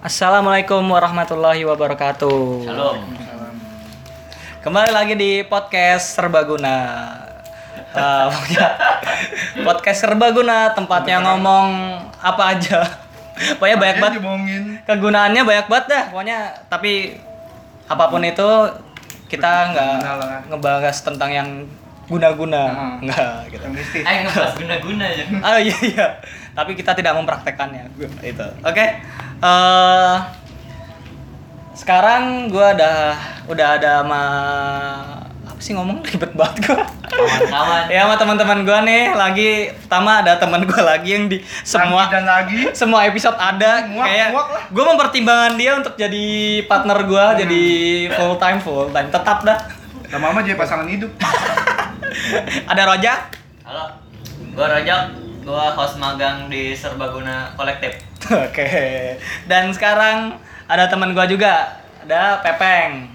Assalamualaikum warahmatullahi wabarakatuh. Shalom. Kembali lagi di podcast Serbaguna. Eh, pokoknya podcast Serbaguna tempatnya ngomong apa aja. Pokoknya banyak banget kegunaannya banyak banget dah pokoknya tapi apa pun itu kita nggak lah. ngebahas tentang yang guna-guna Nah. nggak gitu yang mistis. Eh ngebahas guna-guna aja. oh iya iya tapi kita tidak mempraktekannya itu oke Eh, sekarang gua udah udah ada sama apa sih ngomong ribet banget gua Kawan-kawan. ya sama teman-teman gua nih lagi pertama ada teman gua lagi yang di semua Lagi dan lagi. semua episode ada Muak, kayak gue mempertimbangkan dia untuk jadi partner gue Hmm. jadi full time full time tetap dah Lama-lama jadi pasangan hidup. ada Rojak Halo. Gua Rojak. Gua host magang di Serbaguna Kolektif. oke dan sekarang ada teman gue juga ada Pepeng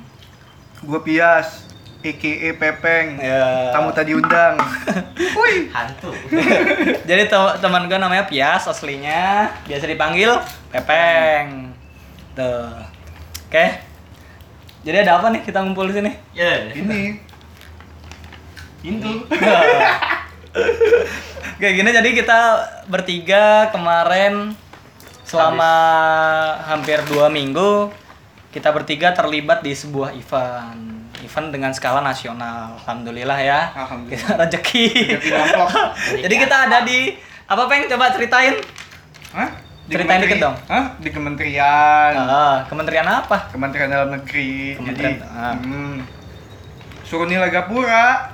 Gue Pias, EKE Pepeng. ya Tamu tadi undang. Wih. Hantu. jadi te- teman gue namanya Pias aslinya biasa dipanggil Pepeng tuh oke jadi ada apa nih kita ngumpul di sini Ya. Ini. Hindu. Kayak gini jadi kita bertiga kemarin selama hampir dua minggu kita bertiga terlibat di sebuah event event dengan skala nasional alhamdulillah ya Alhamdulillah. kita rezeki jadi kita ada di apa peng coba ceritain Hah? Di Ceritain dikit dong. Hah? Di kementerian. Ah, kementerian apa Kementerian Dalam Negeri. Kementerian- Jadi, ah. hmm, suruh nilai Gapura.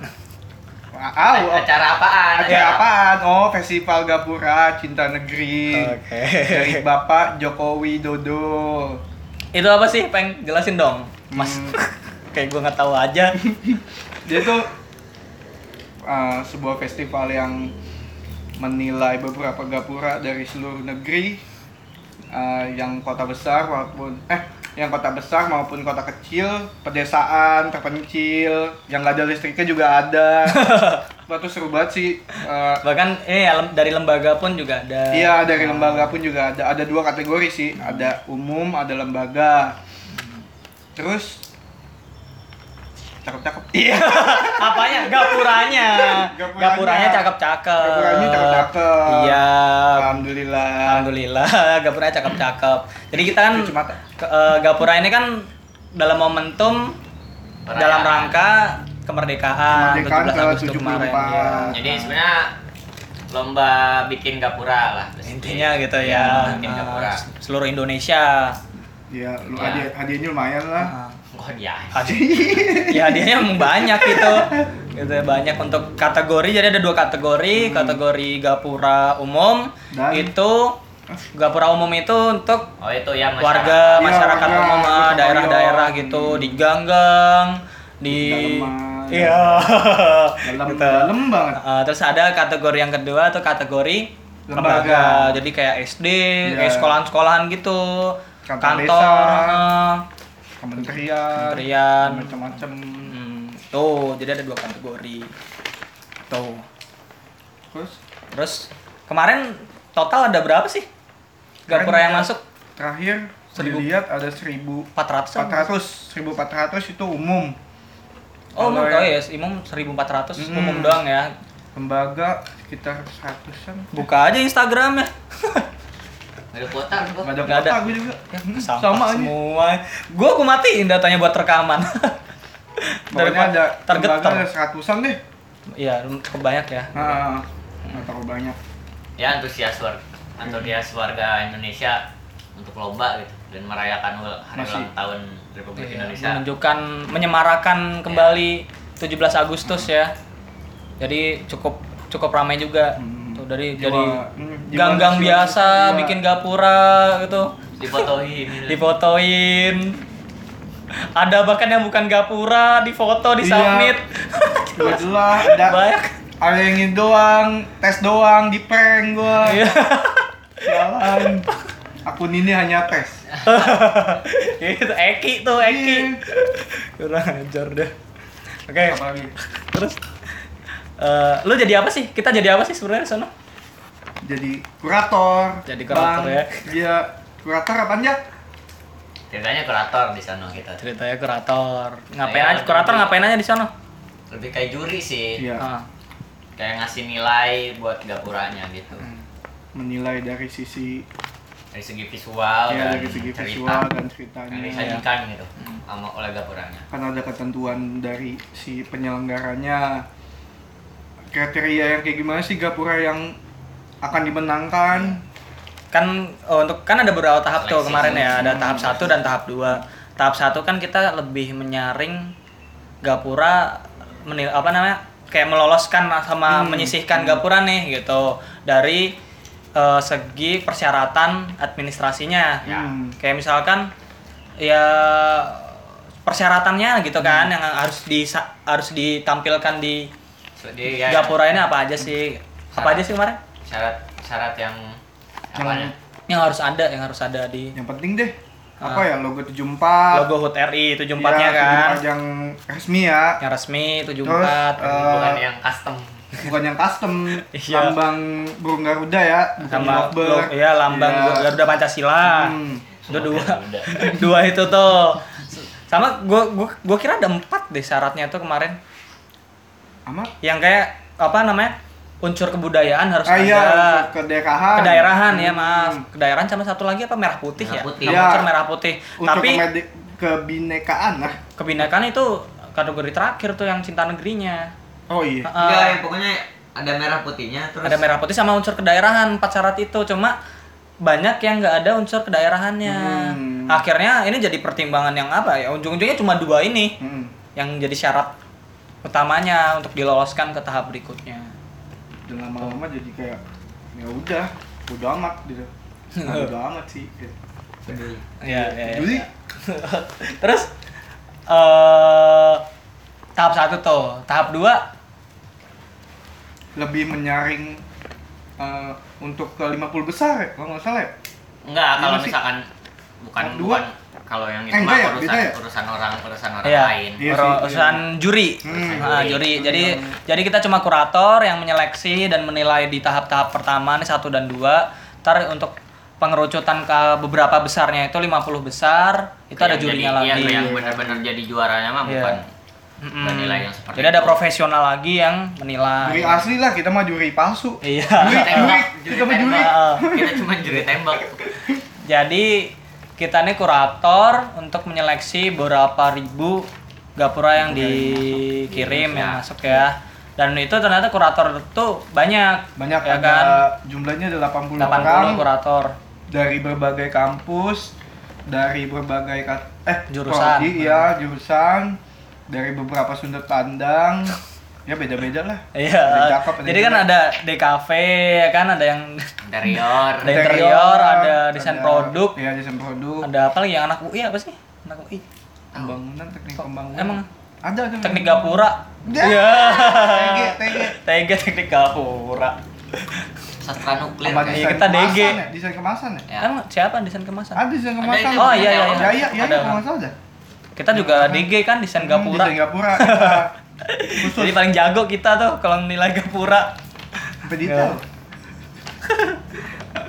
Wow, Acara apaan? Acara apaan? Oh, Festival Gapura Cinta Negeri. oke Dari Bapak Joko Widodo. itu apa sih peng jelasin dong mas Hmm. kayak gue nggak tahu aja Dia tuh uh, sebuah festival yang menilai beberapa gapura dari seluruh negeri uh, yang kota besar maupun eh yang kota besar maupun kota kecil, pedesaan, terpencil, yang nggak ada listriknya juga ada. Wah, seru banget sih. Uh, bahkan eh ya, lem- dari lembaga pun juga ada. Iya dari lembaga pun juga ada. Ada dua kategori sih. Ada umum ada lembaga. Terus cakep cakep iya Apanya? Gapuranya. Gapuranya. Gapuranya cakep-cakep. Gapuranya cakep-cakep. Iya. alhamdulillah Alhamdulillah, gapuranya cakep-cakep. Jadi kita kan ke- eh, gapura ini kan dalam momentum Perayaan. dalam rangka kemerdekaan, Kemerdekaan 17 Agustus ke-74. kemarin. ya. Jadi sebenarnya lomba bikin gapura lah. Intinya gitu Iya, ya. Bikin gapura. seluruh Indonesia. ya lu Iya. hadiah hadiahnya lumayan lah Eh, Oh dia. hadiah ya hadiahnya emang banyak gitu gitu ya, banyak untuk kategori jadi ada dua kategori kategori gapura umum Dan- itu gapura umum itu untuk Oh itu ya masyarakat. warga Iya, masyarakat warga, umum ah, daerah-daerah royong. gitu di ganggang di Daleman. iya dalam Gitu. dalam banget Uh, terus ada kategori yang kedua tuh kategori lembaga, Lembaga. jadi kayak SD Iya. kayak sekolahan-sekolahan gitu Kantor kantor desa. uh, kementerian Kementerian. macam-macam Hmm, tuh, jadi ada dua kategori. Tuh. terus Terus kemarin total ada berapa sih? Gapura yang masuk terakhir Seribu. dilihat ada 1000 400 -an? 400 1400 itu umum Oh, umum, Kalau oh yes, umum 1400 Hmm. umum doang ya. lembaga sekitar 100-an Buka aja Ada kuota gua. nggak ada Nggak ada. kota gue juga Ya, Hmm, sampah sama aja semua. Gua aku matiin datanya buat rekaman. pokoknya ada target ada seratusan deh Iya, cukup banyak ya. nah nggak terlalu banyak Ya antusias warga, antusias warga Indonesia untuk lomba gitu dan merayakan hari Masih. ulang tahun Republik Iya, Indonesia. menunjukkan menyemarakan kembali 17 Agustus ya. Jadi cukup cukup ramai juga. Hmm. Dari Jiwa- dari jiwa gang-gang biasa jiwa- bikin gapura gitu. Difotoin. gitu. Difotoin. Ada bahkan yang bukan gapura, difoto, di Iya. submit. Gua jelas ada Banyak. ada yang ini doang tes doang di prank gua Iya. jalan akun ini hanya tes Itu Eki tuh, Eki. Iya. Kurang ajar deh. Oke, lagi terus eh lu jadi apa sih? Kita jadi apa sih sebenarnya sana? Jadi kurator Jadi kurator Bang, ya. dia kurator apa aja ceritanya kurator di sana kita. Ceritanya kurator. Ngapain aja? Kurator lebih- ngapain aja di sana? lebih kayak juri sih Iya. Ah. kayak ngasih nilai buat gapuranya gitu Menilai dari sisi dari segi visual ya dan dari segi cerita visual dan yang ceritanya. disajikan gitu sama oleh gapuranya Kan ada ketentuan dari si penyelenggaranya. Kriteria yang kayak gimana sih Gapura yang akan dimenangkan? kan oh, untuk kan ada beberapa tahap tuh kemarin ya. Ada tahap satu dan tahap dua. Tahap satu kan kita lebih menyaring gapura menil apa namanya kayak meloloskan sama Hmm. menyisihkan gapura nih gitu. Dari eh, segi persyaratan administrasinya. Ya. Hmm. kayak misalkan ya persyaratannya gitu kan yang harus di harus ditampilkan di So, dia ya, gapura ini apa aja sih? Apa aja sih kemarin syarat syarat yang apa ya? yang harus ada yang harus ada di Yang penting deh Ah. apa ya logo 74 logo HUT RI 74-nya Iya, kan 74 yang resmi ya yang resmi 74 Terus, eh, bukan yang custom bukan yang custom Iya. lambang burung garuda ya bukan lo, ya lambang Iya. Garuda Pancasila Hmm. itu dua Garuda. dua itu tuh sama gua gua gua kira ada empat deh syaratnya tuh kemarin Amat? yang kayak apa namanya unsur kebudayaan harus Ah ada iya, kedaerahan. kedaerahan ya Hmm. maaf kedaerahan sama satu lagi apa merah putih Merah ya putih. Iya. unsur merah putih Untuk tapi kemedi- kebinekaan lah. kebinekaan itu kategori terakhir tuh yang cinta negerinya Oh iya. Ah, enggak ya, pokoknya ada merah putihnya terus ada merah putih sama unsur kedaerahan empat syarat itu cuma banyak yang nggak ada unsur kedaerahannya Hmm. akhirnya ini jadi pertimbangan yang apa ya ujung-ujungnya cuma dua ini Hmm. yang jadi syarat utamanya untuk diloloskan ke tahap berikutnya Dan lama-lama jadi kayak ya udah, udah amat gitu. Nah, udah amat sih. gitu. ya, ya, ya, Jadi ya. terus eh tahap satu tuh tahap dua lebih menyaring eh, untuk ke 50 besar ya, kalau nggak salah ya. enggak Iya kalau sih. misalkan bukan dua. bukan kalau yang itu Eh, mah ya, urusan ya? urusan orang urusan orang Iya, lain Iya sih, urusan juri. Hmm. Nah, Juri. juri. Jadi jadi kita cuma kurator yang menyeleksi dan menilai di tahap-tahap pertama nih satu dan dua. Ntar untuk pengerucutan ke beberapa besarnya itu 50 besar, itu ada Yang jurinya jadi, lagi. iya, yang benar-benar jadi juaranya mah Iya. bukan nilai yang seperti Jadi ada itu. profesional lagi yang menilai. Juri asli lah, kita mah juri palsu. Iya. Juri, juri, juri kita mah juri. tembak kita cuma juri tembak Jadi kita nih kurator untuk menyeleksi beberapa ribu gapura yang dikirim yang masuk ya. Dan itu ternyata kurator tuh banyak. Banyak ya ada kan? jumlahnya ada 80, 80 orang kurator. dari berbagai kampus, dari berbagai eh Jurusan. prodi, iya, jurusan, dari beberapa sudut pandang. Ya beda-beda lah. Iya. Jadi kan ada DKV ya kan ada yang interior Ada interior, ada desain ada- produk. Iya, desain produk. ada apa lagi yang anak UI apa sih? Anak UI. Pembangunan, teknik pembangunan. emang? ada ada. Teknik gapura. Ya. Iya. TG, TG. TG teknik gapura. sastra nuklir Iya, desain kita kemasan DG. ya, desain kemasan ya? Ya. Emang siapa desain kemasan? Ada desain kemasan. Oh, iya, iya, iya. Ya, iya, iya, kalau salah ada. Kita juga DG kan desain Hmm, gapura. Desain gapura. Jadi paling jago kita tuh kalau nilai gapura. Sampai detail.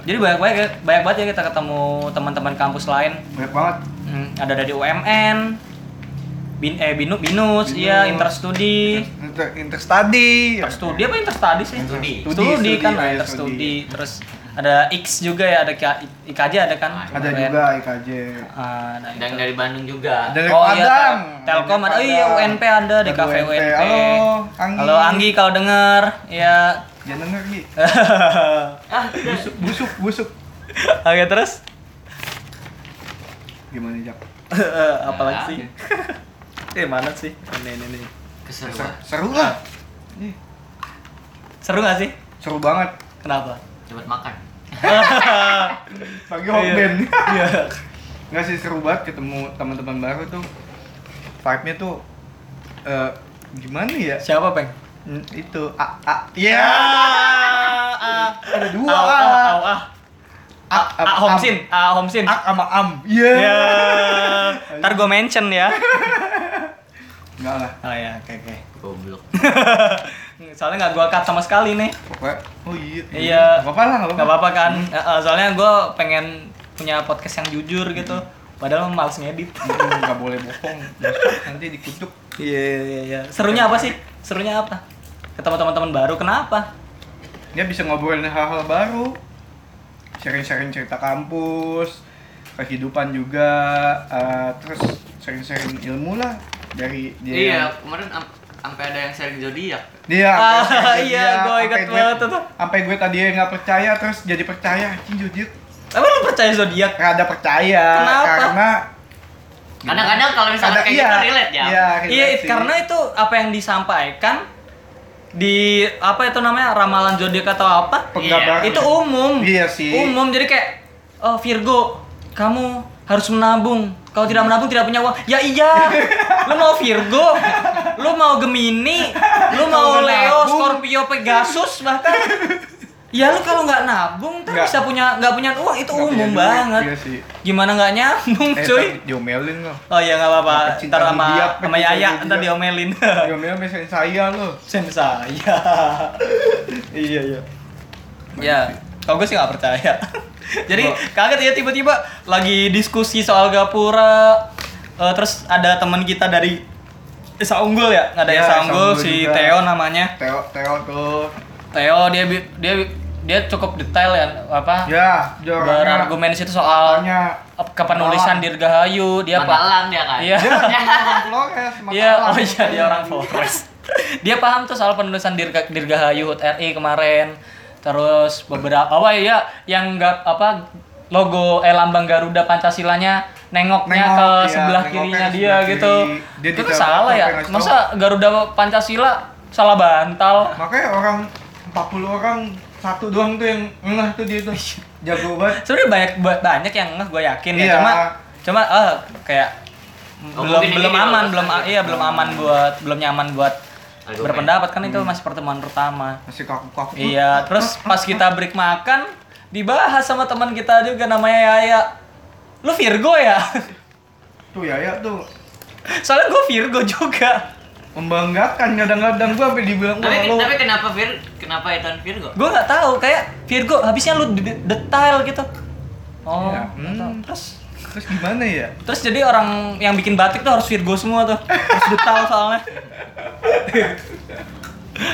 Jadi banyak banyak banyak banget ya kita ketemu teman-teman kampus lain. Banyak banget. Hmm, ada dari UMN, Bin eh Binu Binus, iya Binus. Interstudi. Inter, interstudy. Interstudi apa interstudi sih? Studi. Studi, kan, nah, iya, interstudi. Terus ada X juga ya, ada IKJ ada kan? Ah, Ada juga IKJ. Ah, nah, dan itu. dari Bandung juga Dari oh iya, Padang. Tel- Telkom ada. Oh iya. UNP ada, Ada DKV UNP. UNP. Halo, Anggi. Halo Anggi kalau denger, ya. Jangan denger, Gi. ah Busuk, busuk, busuk. Oke, terus Gimana, Jak? apalagi Ya. sih? Eh, mana sih? Ini ini ini. Seru, keseruan seru lah. Seru gak sih? Seru banget. Kenapa? Cepet makan Pagi hokben. Iya. Nggak sih seru banget ketemu teman-teman baru tuh. Vibe-nya tuh eh gimana ya? Siapa, Peng? Hmm, itu A A. Iya. ah, Ada dua A. ah, ah, A, ah, ah, Homsin, ah, Homsin. A sama Am. Iya. Ya. Ntar gue mention ya. Enggak lah. Oh ya, oke oke. goblok Soalnya nggak gue cut sama sekali nih. Pokoknya oh iya. Iya. Gak apa-apa lah, Nggak apa-apa kan? Eh, soalnya gue pengen punya podcast yang jujur gitu. Padahal males ngedit. Hmm, nggak boleh bohong nanti dikutuk Iya iya iya. Serunya apa sih? Serunya apa? Ketemu teman-teman baru. Kenapa? dia bisa ngobrolin hal-hal baru sharing-sharing cerita kampus kehidupan juga eh, terus sharing-sharing ilmu lah dari dia Iya, kemarin am- sampai ada yang sharing zodiak. dia Ah, iya, gua ingat gue- banget tuh. sampai gue tadi nggak percaya terus jadi percaya anjing zodiak Emang lu percaya zodiak? rada percaya Kenapa? karena Kadang-kadang kalau misalnya kayak iya, gitu relate ya. iya, Iya, karena itu apa yang disampaikan di apa itu namanya ramalan zodiak atau apa? penggambaran Itu umum. Iya sih. Umum jadi kayak oh Virgo, kamu harus menabung. Kalau tidak menabung tidak punya uang. Ya iya. lu mau Virgo, lu mau Gemini, lu mau Leo. Scorpio, Pegasus bahkan. Ya lu kalau nggak nabung Nggak. bisa punya nggak punya uang itu punya umum banget. iya sih Gimana nggak nyambung eh, cuy? diomelin loh Oh iya nggak apa-apa. Ntar sama sama Yaya ntar diomelin. diomelin misalnya saya loh Sen saya. iya iya. Ya, kalau gue sih nggak percaya. Jadi kaget ya tiba-tiba lagi diskusi soal gapura. eh, terus ada teman kita dari Esa Unggul ya, ada Ya, Esa Unggul si juga. Theo namanya. Teo Teo tuh Theo dia dia dia cukup detail ya apa ya berargumen situ soal orangnya kepenulisan Dirgahayu dia pak dia kan. Iya. dia orang Flores Iya, oh iya dia orang Flores. dia paham tuh soal penulisan Dirga, Dirgahayu HUT RI kemarin. Terus beberapa oh iya yang nggak apa logo eh lambang Garuda Pancasilanya nengoknya Nengok, ke iya, sebelah kirinya dia sebelah gitu. kiri. Dia itu kan salah ya. Masa Garuda Pancasila salah bantal? makanya orang 40 orang satu doang tuh yang ngeh tuh dia tuh jago banget Sebenarnya banyak ba- banyak yang ngeh gue yakin ya. Iya. Cuma cuma eh kayak Oh, belum belum aman, belum iya belum aman buat belum nyaman buat Argumen. berpendapat kan Hmm. itu masih pertemuan pertama. masih kaku-kaku Iya, terus pas kita break makan dibahas sama teman kita juga namanya Yaya. Lu Virgo ya? tuh ya ya tuh Soalnya gue Virgo juga. membanggakan kadang-kadang gua sampai dibilang Tapi lo tapi kenapa Vir kenapa itu Virgo? Gue nggak tahu kayak Virgo habisnya lu de- detail gitu. Oh, Ya, tahu. hmm. terus terus gimana ya terus jadi orang yang bikin batik tuh harus Virgo semua tuh. Harus detail soalnya.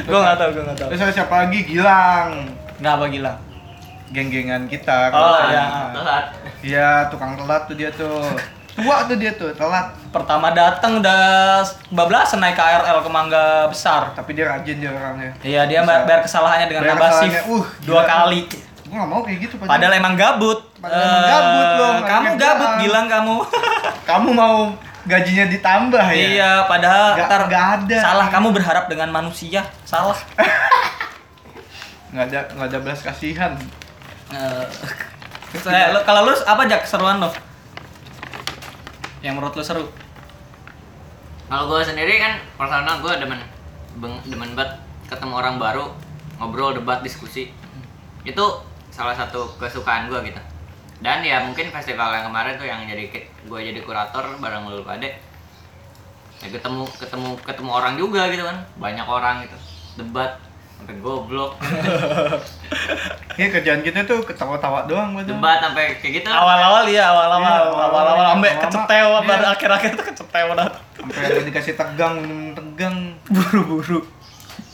gue nggak tahu, gue nggak tahu. terus ada siapa lagi Gilang Nggak apa gila. geng-gengan kita Oh, iya. Telat. Iya, tukang telat tuh dia tuh tua tuh dia tuh telat Pertama datang udah bablasan naik KRL ke Mangga Besar. tapi dia rajin dia orangnya Iya, dia Bisa. bayar, kesalahannya dengan Bayar kesalahannya, uh, dua kali. Gua gak mau kayak gitu padahal, Padahal emang gabut. Padahal emang gabut Eh, loh, nggak Kamu gabut bilang kamu. kamu mau gajinya ditambah ya iya, padahal Nggak- ntar nggak ada. Salah kamu berharap dengan manusia. Salah. nggak ada nggak ada belas kasihan Eh, saya- lo- kalau lu apa aja keseruan lo? Yang menurut lu seru? Kalau gue sendiri kan personal gue demen demen banget ketemu orang baru, ngobrol, debat, diskusi. Itu salah satu kesukaan gue gitu. Dan ya mungkin festival yang kemarin tuh yang jadi gue jadi kurator bareng lu pade. Ya ketemu ketemu ketemu orang juga gitu kan. Banyak orang gitu. Debat sampai goblok. ya kerjaan kita tuh ketawa-tawa doang padahal. Debat sampai kayak gitu. Awal-awal iya, awal-awal, Iya, awal-awal awal-awal. sampai kecetewa, Iya. baru akhir-akhir tuh kecetewa dah. sampai dikasih tegang tegang buru-buru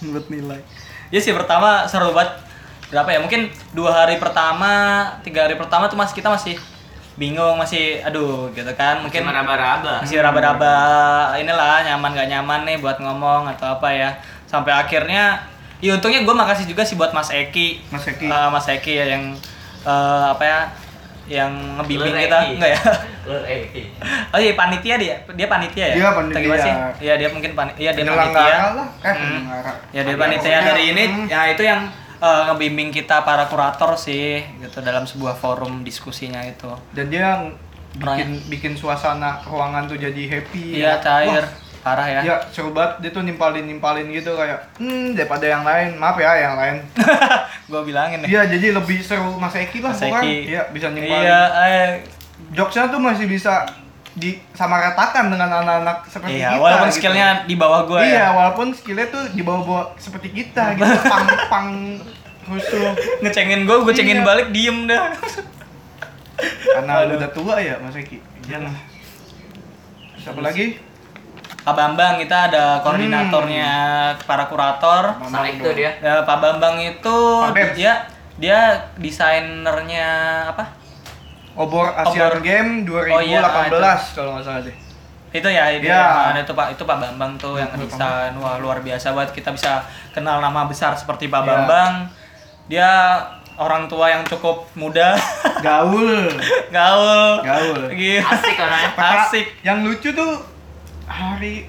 buat nilai ya sih pertama seru banget berapa ya? Mungkin dua hari pertama tiga hari pertama tuh masih kita masih bingung masih aduh gitu kan. Mungkin mungkin meraba-raba. masih raba-raba inilah nyaman gak nyaman nih buat ngomong atau apa ya. Sampai akhirnya ya untungnya gue makasih juga sih buat Mas Eki. Mas Eki. Eh, Mas Eki ya yang eh, apa ya yang ngebimbing Lur kita. Enggak ya? Lur Eki. oh iya panitia dia. Dia panitia ya? Dia panitia. Gimana sih. Iya dia mungkin panitia iya dia panitia. lah. Eh Hmm. ya dari Ada panitia dari ini. Hmm, ya itu yang eh, ngebimbing kita para kurator sih gitu dalam sebuah forum diskusinya itu. Dan dia bikin bikin suasana ruangan tuh jadi happy iya cair. Wah, parah ya. ya seru banget. Dia tuh nimpalin nimpalin gitu kayak hmm daripada yang lain. Maaf ya yang lain. Gue bilangin nih. Iya jadi lebih seru Mas Eki lah Mas Eki. iya bisa nimpalin. iya eh, jokesnya tuh masih bisa disamaratakan dengan anak-anak seperti iya kita walaupun gitu. skillnya di bawah gue iya ya walaupun skillnya tuh di bawah-bawah seperti kita gitu pang pang rusuh ngecengin gue gue cengin Iya. balik diem dah Karena lu udah tua ya Mas Eki. Iyalah. Siapa lagi? Pak Bambang kita ada koordinatornya para kurator. Sama itu dia. Ya, Pak Bambang itu Pak dia dia desainernya apa? Obor Asian Obor. Game 2018 Oh iya, kalau nggak salah deh. Itu ya, itu Ya. ya. Nah, itu Pak itu Pak Bambang tuh yang Pak desain. Wah, luar biasa banget kita bisa kenal nama besar seperti Pak Ya. Bambang. Dia orang tua yang cukup muda, Gaul. gaul. Gaul. Gila. Asik orangnya. Asik. Yang lucu tuh hari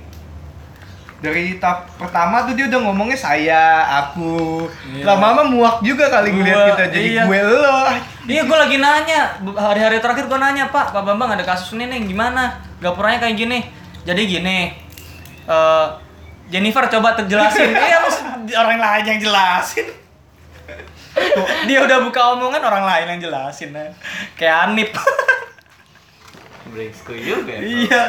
dari tahap pertama tuh dia udah ngomongnya saya, aku. Iya. Lama-lama muak juga kali ngeliat Gua, kita jadi iya. gue lo. Iya, gue lagi nanya hari-hari terakhir gue nanya Pak, Pak Bambang ada kasus ini nih gimana? Gapuranya kayak gini. Jadi gini, eh Jennifer coba terjelasin. Iya, mas orang lain yang jelasin. Tuh, Dia udah buka omongan orang lain yang jelasin. nah. Kayak Anip. Brengsku juga. ya. iya.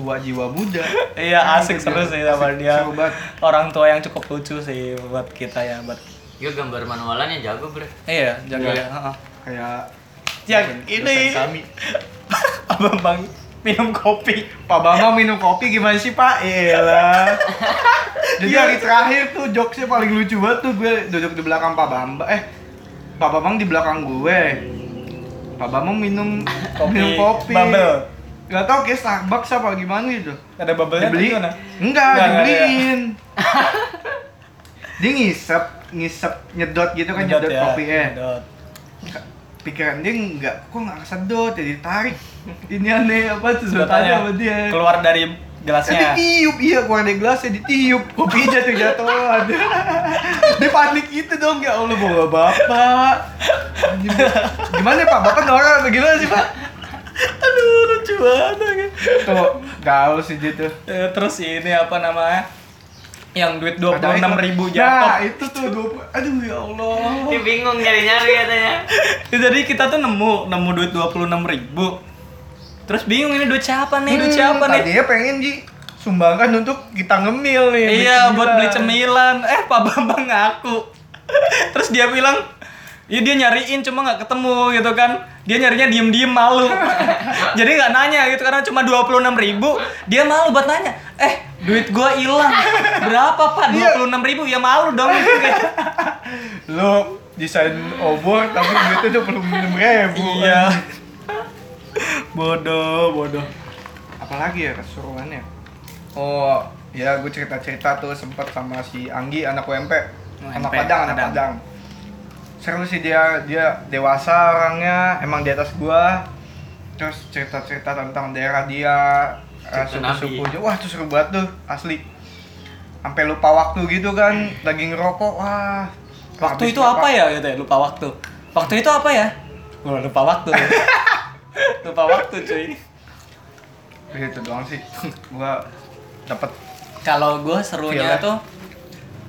Tua jiwa muda. Iya, asik seru sih sama Asik, dia. seru banget. Orang tua yang cukup lucu sih buat kita ya, buat Dia gambar manualannya jago, Bre. Iya, jaga Iya. ya. heeh. Kayak Yang ini kami. Pak Bambang minum kopi. Pak Bambang minum kopi gimana sih Pak? Iyalah. Jadi hari terakhir tuh jokesnya paling lucu banget tuh gue duduk di belakang Pak Bambang. Eh, Pak Bambang di belakang gue. Pak Bambang minum Kopi. minum kopi. Bubble. Gak tau kayak Starbucks apa gimana gitu. Ada bubble-nya Dibeli? Enggak, Enggak, dibeliin. Dia ngisep, ngisep nyedot gitu kan nyedot, ya, kopi eh. nyedot. Pikiran dia enggak, kok enggak kesedot, jadi tarik. Ini aneh apa tuh Sedotannya sama dia. keluar dari gelasnya. ditiup, iya keluar dari gelasnya ditiup Kopi jatuh jatuhan Dia panik gitu dong, ya Allah bawa bapak. Gimana pak, bapak norak apa gimana sih pak? Aduh, lucu banget. Tuh, gaul sih Eh, Terus ini apa namanya? Yang duit dua puluh enam ribu Nah jatuh. itu tuh, 20, aduh ya Allah Dia bingung nyari-nyari katanya. Jadi kita tuh nemu nemu duit dua puluh enam ribu. Terus bingung ini duit siapa nih? Duit siapa Hmm, nih? Tadinya pengen Ji sumbangkan untuk kita ngemil nih Iya, buat beli cemilan. cemilan. Eh, Pak Bambang ngaku. Terus dia bilang, Iya dia nyariin cuma nggak ketemu gitu kan. Dia nyarinya diem-diem malu. Jadi nggak nanya gitu karena cuma 26.000 ribu Dia malu buat nanya Eh duit gua hilang. Berapa pak? Iya. 26.000 ribu Ya malu dong. Lo desain obor tapi duitnya tuh belum minum ribu. Iya. Bodoh, bodoh. Apalagi ya keseruannya? Oh ya gue cerita cerita tuh sempet sama si Anggi anak UMP UMP, anak Padang anak Padang. Padang seru sih dia dia dewasa orangnya emang di atas gua. Terus cerita cerita tentang daerah dia eh, Cerita suku Nabi. suku wah tuh seru banget tuh asli. Sampai lupa waktu gitu kan lagi ngerokok wah. Waktu itu apa ya gitu ya? Lupa waktu. Waktu itu apa ya? Gua lupa waktu. Lupa waktu cuy. Gitu doang sih. Gua dapat Kalau gue serunya Feel-nya. tuh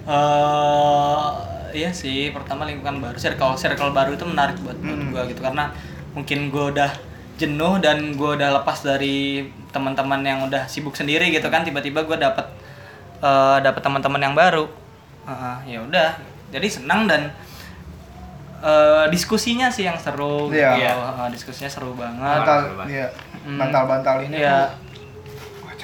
eh iya sih pertama lingkungan baru circle circle baru itu menarik buat buat Mm. gue gitu karena mungkin gue udah jenuh dan gue udah lepas dari teman-teman yang udah sibuk sendiri gitu kan tiba-tiba gue dapet eh dapet teman-teman yang baru Heeh, ya udah jadi senang dan eh diskusinya sih yang seru Iya. gitu. Heeh, diskusinya seru banget bantal iya Hmm. bantal bantal ini Iya.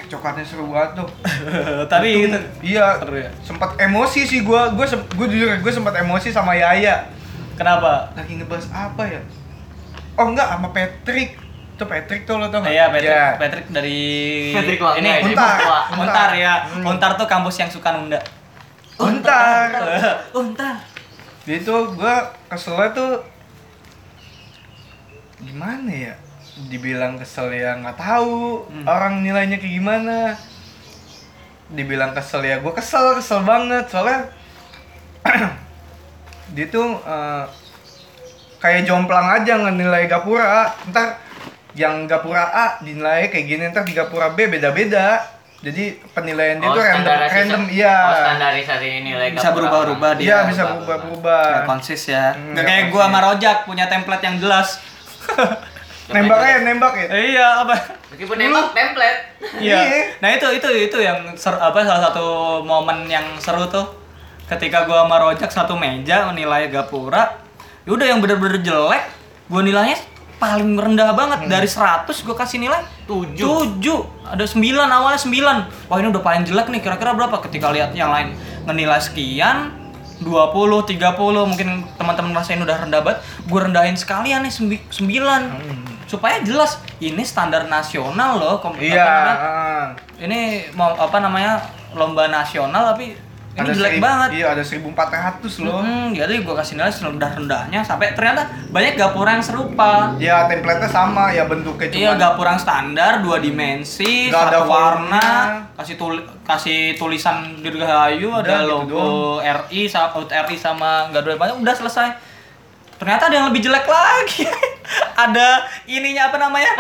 Cekcokannya seru banget tuh tapi itu iya seru ya sempat emosi sih gua gua sem- gua jujur gue sempat emosi sama Yaya kenapa lagi ngebahas apa ya oh enggak sama Patrick itu Patrick tuh lo tau nggak? Iya, Patrick, Iya. Patrick dari Patrick Wangga ini ya, Untar. Untar. Untar. Untar ya. Hmm. Untar tuh kampus yang suka nunda. Untar Untar. dia tuh gua keselnya tuh gimana ya dibilang kesel ya nggak tahu Hmm. orang nilainya kayak gimana dibilang kesel ya gue kesel kesel banget soalnya dia tuh eh, kayak jomplang aja ngenilai gapura ntar yang gapura A dinilai kayak gini ntar di gapura B beda-beda jadi penilaian dia Oh, tuh random random iya Oh, standarisasi nilai Bisa berubah-ubah dia. iya bisa berubah-ubah Nggak konsis ya. Hmm, Nggak nggak kayak gua konsis. sama Rojak punya template yang jelas. nembak aja nembak ya iya apa? Meskipun nembak template. Iya. Iya. Nah itu itu itu yang ser, apa salah satu momen yang seru tuh ketika gua sama Rojak satu meja menilai Gapura. Ya udah yang bener-bener jelek, gua nilainya paling rendah banget dari 100 gue kasih nilai Tujuh. 7 ada 9 awalnya 9 wah ini udah paling jelek nih kira-kira berapa ketika lihat yang lain ngenilai sekian 20 30 mungkin teman-teman ngerasain udah rendah banget gue rendahin sekalian nih 9 supaya jelas ini standar nasional loh kom- apa Iya. namanya, ah. ini mau apa namanya lomba nasional tapi ini Ada jelek banget Iya, ada 1400 loh. Hmm, jadi gue kasih nilai serendah-rendahnya sampai ternyata banyak gapura yang serupa. Ya, template-nya sama ya bentuknya cuma Iya, gapura yang standar, dua dimensi, ada satu warna, volumenya. kasih tul kasih tulisan dirgahayu, ada gitu logo RI sama out RI sama nggak ada banyak, udah selesai. Ternyata ada yang lebih jelek lagi. ada ininya apa namanya?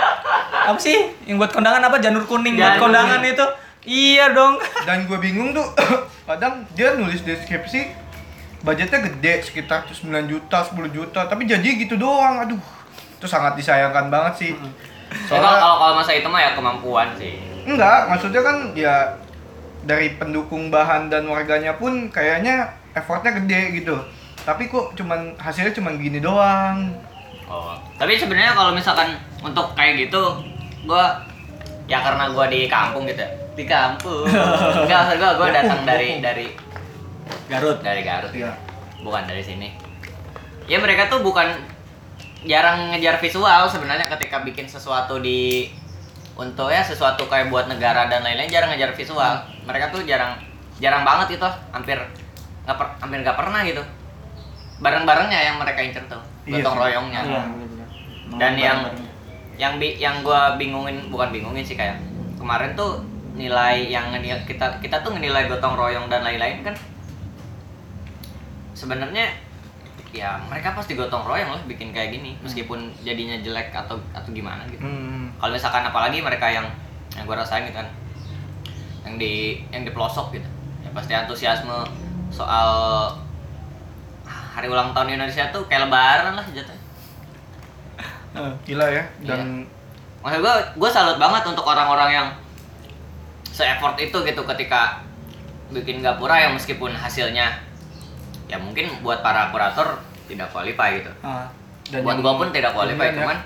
Apa sih? Yang buat kondangan apa? Janur kuning buat Janur kondangan itu. Iya dong. dan gue bingung tuh kadang dia nulis deskripsi budgetnya gede sekitar 9 juta 10 juta tapi jadi gitu doang aduh itu sangat disayangkan banget sih Ya, kalau soalnya kalau kalau masa itu mah ya kemampuan sih. enggak maksudnya kan ya dari pendukung bahan dan warganya pun kayaknya effortnya gede gitu tapi kok cuman hasilnya cuman gini doang Oh. Tapi sebenarnya kalau misalkan untuk kayak gitu, gua ya karena gua di kampung gitu ya. Di kampung. Enggak, maksud gua gua datang dari dari Garut. dari Garut. Iya. Bukan dari sini. Ya mereka tuh bukan jarang ngejar visual sebenarnya ketika bikin sesuatu di untuk ya sesuatu kayak buat negara dan lain-lain jarang ngejar visual. Mereka tuh jarang jarang banget itu, hampir nggak hampir nggak pernah gitu. Bareng-barengnya yang mereka incer tuh, Iya gotong royongnya. Iya. Dan yang yang bi yang gua bingungin bukan bingungin sih kayak kemarin tuh nilai yang ngenil- kita kita tuh ngenilai gotong royong dan lain-lain kan sebenarnya ya mereka pasti gotong royong lah bikin kayak gini meskipun jadinya jelek atau atau gimana gitu hmm. kalau misalkan apalagi mereka yang yang gua rasain gitu kan yang di yang di pelosok gitu ya pasti antusiasme soal hari ulang tahun Indonesia tuh kayak lebaran lah jatuhnya gila ya dan Maksud gue, gue salut banget untuk orang-orang yang se-effort itu gitu ketika bikin gapura yang meskipun hasilnya ya mungkin buat para kurator tidak qualify gitu. Ah. Dan buat gue pun tidak qualify, Iya, ya.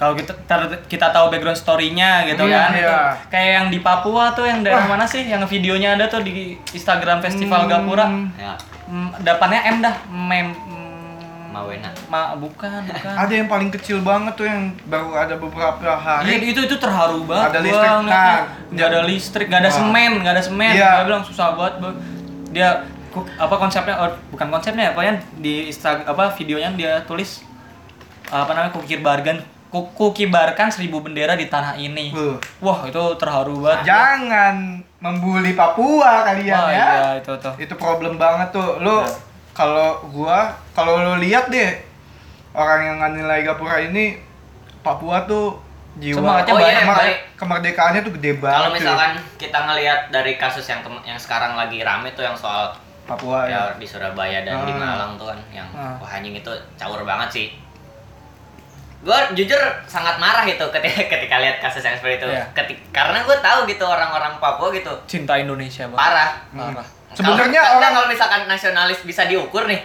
Kalau kita ter- kita tahu background story-nya gitu Iya, kan. iya. Kayak yang di Papua tuh yang daerah Wah. mana sih? Yang videonya ada tuh di Instagram Festival Hmm. Gapura. ya Hmm, depannya M dah. Mem hmm, Mawena. Ma bukan, bukan. ada yang paling kecil banget tuh yang baru ada beberapa Iya hari itu itu terharu banget. Ada gua listrik, ngeliatnya. nah, nggak ada listrik, nggak ada Wah. semen, nggak ada semen. Iya. Dia bilang susah banget. Bang. Dia apa konsepnya? Oh, bukan konsepnya apa ya di Instagram apa videonya dia tulis apa namanya kukir bargan ku- kukibarkan seribu bendera di tanah ini. Wuh. Wah itu terharu banget. jangan membuli Papua kalian Wah, ya iya itu tuh. itu problem banget tuh lo Iya. kalau gua kalau lo lihat deh orang yang nggak nilai Gapura ini Papua tuh jiwa Semangatnya Oh iya, kemar- baik. kemerdekaannya tuh gede banget Kalau misalkan kita ngelihat dari kasus yang yang sekarang lagi rame tuh yang soal Papua ya ya di Surabaya dan di Ah. Malang tuh kan yang Ah. wah anjing itu caur banget sih. Gue jujur sangat marah itu ketika ketika lihat kasus yang seperti itu. Iya. Ketik- karena gue tahu gitu orang-orang Papua gitu Cinta Indonesia banget. parah. Parah. Sebenarnya Kalau- orang- kalau misalkan nasionalis bisa diukur nih.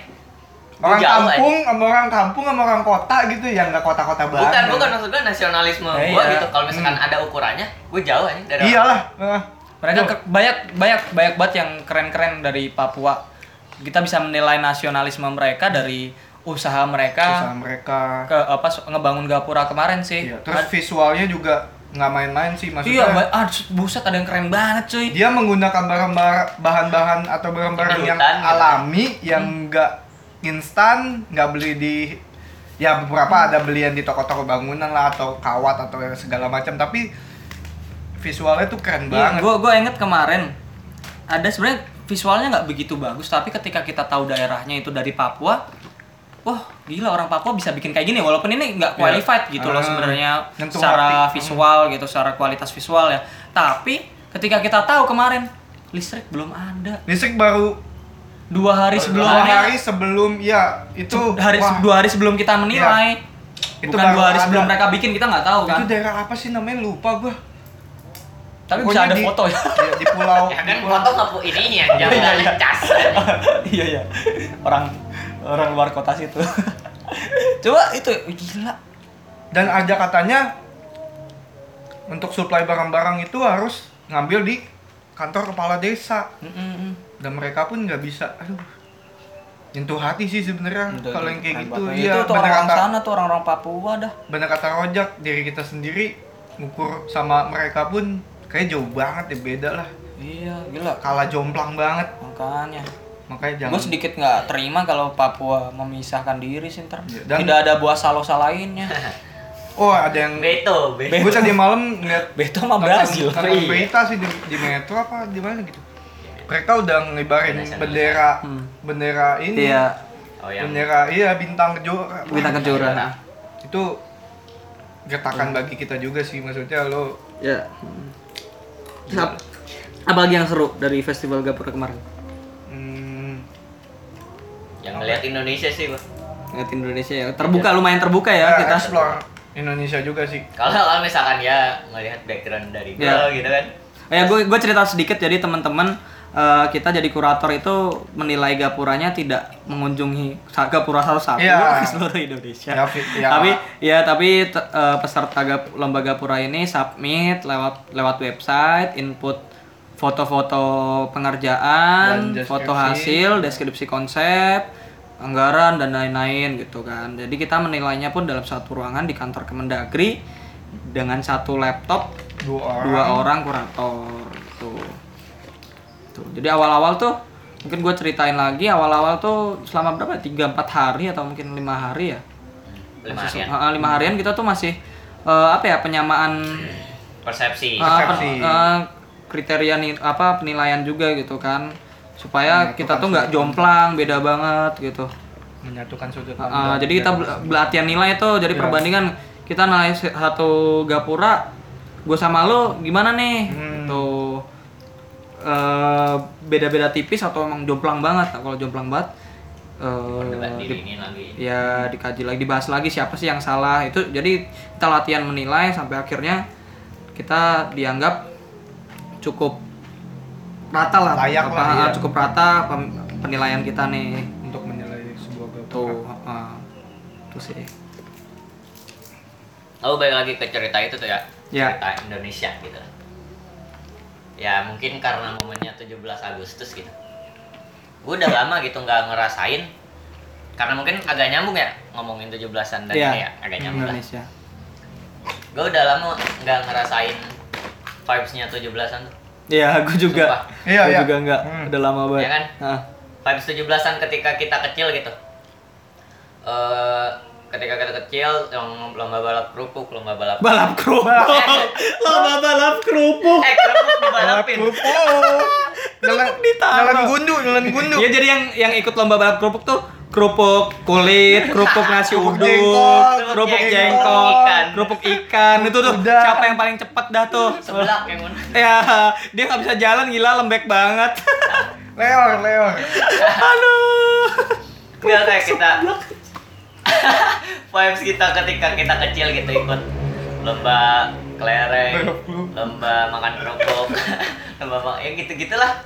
orang jauh, kampung sama orang kampung sama orang kota gitu yang nggak kota-kota banget Bukan, bukan maksud gue nasionalisme Eh, gue iya. gitu. Kalau misalkan ada ukurannya, gue jauh aja dari orang. iyalah eh. Mereka ke- banyak banyak banyak banget yang keren-keren dari Papua. Kita bisa menilai nasionalisme mereka dari usaha mereka usaha mereka ke apa ngebangun Gapura kemarin sih. Iya, terus visualnya juga nggak main-main sih Iya, maksudnya ba- ah, buset ada yang keren banget cuy. dia menggunakan barang-barang bahan-bahan atau barang-barang yang hutan, gitu. alami yang enggak instan nggak beli di ya beberapa ada belian di toko-toko bangunan lah atau kawat atau yang segala macam tapi visualnya tuh keren Iya, banget gue gue inget kemarin ada sebenarnya visualnya nggak begitu bagus, tapi ketika kita tahu daerahnya itu dari Papua, wah gila orang Papua bisa bikin kayak gini walaupun ini nggak Iya. qualified gitu loh Ah, sebenarnya secara hati. visual gitu, secara kualitas visual ya. Tapi ketika kita tahu kemarin listrik belum ada listrik baru dua hari sebelum dua hari sebelum ya itu hari wah, dua hari sebelum kita menilai. Itu Bukan dua hari ada. sebelum mereka bikin kita nggak tahu itu kan. daerah apa sih namanya lupa gua Tapi Pokoknya bisa ada di- foto ya. Iya, di pulau Ya di kan pulau foto nggak ininya, jangan Iya, iya. ngecas. iya iya orang orang luar kota situ coba itu gila Dan ada katanya untuk supply barang-barang itu harus ngambil di kantor kepala desa Mm-mm. dan mereka pun nggak bisa. Aduh, nyentuh hati sih sebenarnya kalau yang kayak gitu. banget. Iya, itu tuh orang-orang kata, sana tuh orang-orang Papua dah. bener kata Rojak diri kita sendiri ngukur sama mereka pun kayak jauh banget ya beda lah. Iya, gila. Kalah jomplang banget. Makanya. Makanya jangan Gue sedikit nggak terima kalau Papua memisahkan diri sih ntar. Iya, dan- Tidak ada buah salosa lainnya. Oh, ada yang Beto, beto. gue tadi malam ngeliat Beto mah nonton- Brazil. nonton Iya. berita sih di, di metro apa di mana gitu. Mereka udah ngibarin bendera Hmm. bendera ini. Iya, Oh yang Bendera iya bintang kejora. bintang kejora. Itu getakan bagi kita juga sih maksudnya lo Ya. Ap- Apalagi yang seru dari festival Gapura kemarin? Yang ngeliat Indonesia sih gua. Lihat Indonesia ya. Terbuka lumayan terbuka ya ya, kita. explore Indonesia juga sih. Kalau kalau misalkan ya ngelihat background dari gua Ya. gitu kan. Oh ya, gue gue cerita sedikit jadi teman-teman eh, kita jadi kurator itu menilai gapuranya tidak mengunjungi gapura satu satu di seluruh Indonesia. Ya, Fit, ya. Tapi ya tapi eh, peserta gap- lomba gapura ini submit lewat lewat website, input foto-foto pengerjaan, Dan foto hasil, deskripsi konsep, anggaran dan lain-lain gitu kan. Jadi kita menilainya pun dalam satu ruangan di kantor Kemendagri dengan satu laptop Dua orang. dua orang kurator gitu. Tuh. Jadi awal-awal tuh mungkin gue ceritain lagi awal-awal tuh selama berapa? Tiga empat hari atau mungkin lima hari ya? Lima Masih- harian. Ah, lima harian kita tuh masih eh, apa ya penyamaan Persepsi. pen- Persepsi. Kriteria nih apa penilaian juga gitu kan supaya Menyatukan kita tuh nggak jomplang beda banget gitu. menyatukan sudut pandang. jadi kita latihan nilai tuh jadi Iya. perbandingan kita nilai satu gapura gue sama lo gimana nih Hmm. tuh eh, beda-beda tipis atau emang jomplang banget Nah, kalau jomplang banget eh, Debat di- lagi. ya dikaji lagi dibahas lagi siapa sih yang salah itu jadi kita latihan menilai sampai akhirnya kita dianggap cukup rata lah Layak apa, lah, iya. cukup rata penilaian kita nih untuk menilai sebuah gapura. tuh heeh. tuh sih Oh balik lagi ke cerita itu tuh ya. Ya. Cerita Indonesia gitu. Ya mungkin karena momennya 17 Agustus gitu. Gue udah lama gitu nggak ngerasain. Karena mungkin agak nyambung ya ngomongin 17-an dan ini ya agak nyambung lah. Indonesia Gue udah lama nggak ngerasain vibes-nya 17-an tuh. Iya, gue juga. Iya, iya. juga enggak. Hmm. Udah lama banget. Iya kan? Nah, Vibes 17-an ketika kita kecil gitu. Eh ketika kita kecil yang lomba balap kerupuk, lomba balap balap kerupuk. Lomba balap kerupuk. eh kerupuk dibalapin. Kerupuk. Ditaruh. nelan gundu, nelan gundu. Iya, jadi yang yang ikut lomba balap kerupuk tuh kerupuk kulit, kerupuk nasi uduk, kerupuk jengkol, kerupuk ikan. Itu tuh Udah. siapa yang paling cepet dah tuh. Sebelah yang mana? Ya, dia nggak bisa jalan gila lembek banget. Leor, leor. Aduh. Enggak kayak kita vibes kita ketika kita kecil gitu ikut lomba kelereng, lomba makan kerupuk, lomba ma- ya gitu gitulah.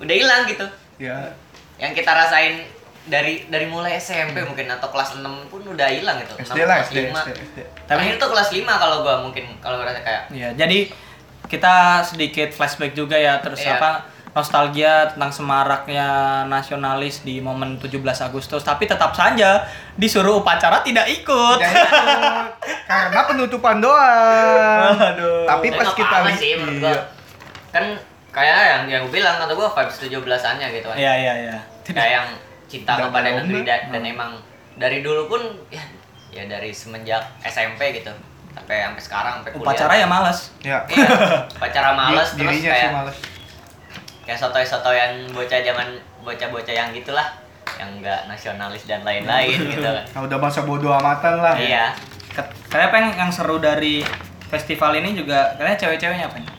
Udah hilang gitu. Ya, Yang kita rasain dari dari mulai SMP mungkin atau kelas 6 pun udah hilang gitu. SD 6, lah, kelas SD, 5. SD, SD. Tapi itu kelas 5 kalau gua mungkin kalau ngerasa kayak Ya, jadi kita sedikit flashback juga ya terus Iya. apa nostalgia tentang semaraknya nasionalis di momen 17 Agustus tapi tetap saja disuruh upacara tidak ikut. Tidak ikut. Karena penutupan doang. Aduh. Tapi pas kita sih gua. Kan kayak yang yang gua bilang kata gua vibes 17-annya gitu kan. Iya iya iya. Kayak yang cinta Dan kepada negeri dan, Hmm. dan emang dari dulu pun ya ya dari semenjak SMP gitu sampai sampai sekarang sampai kuliah. Upacara ya males. Ya. Iya. Upacara males terus dirinya sih kayak males. kayak sotoy-sotoyan bocah zaman bocah-bocah yang gitulah yang enggak nasionalis dan lain-lain gitu kan. Nah, udah masa bodo amatan lah. Iya. Ket- Kayak apa yang, yang seru dari festival ini juga kayaknya cewek-ceweknya apa? nih?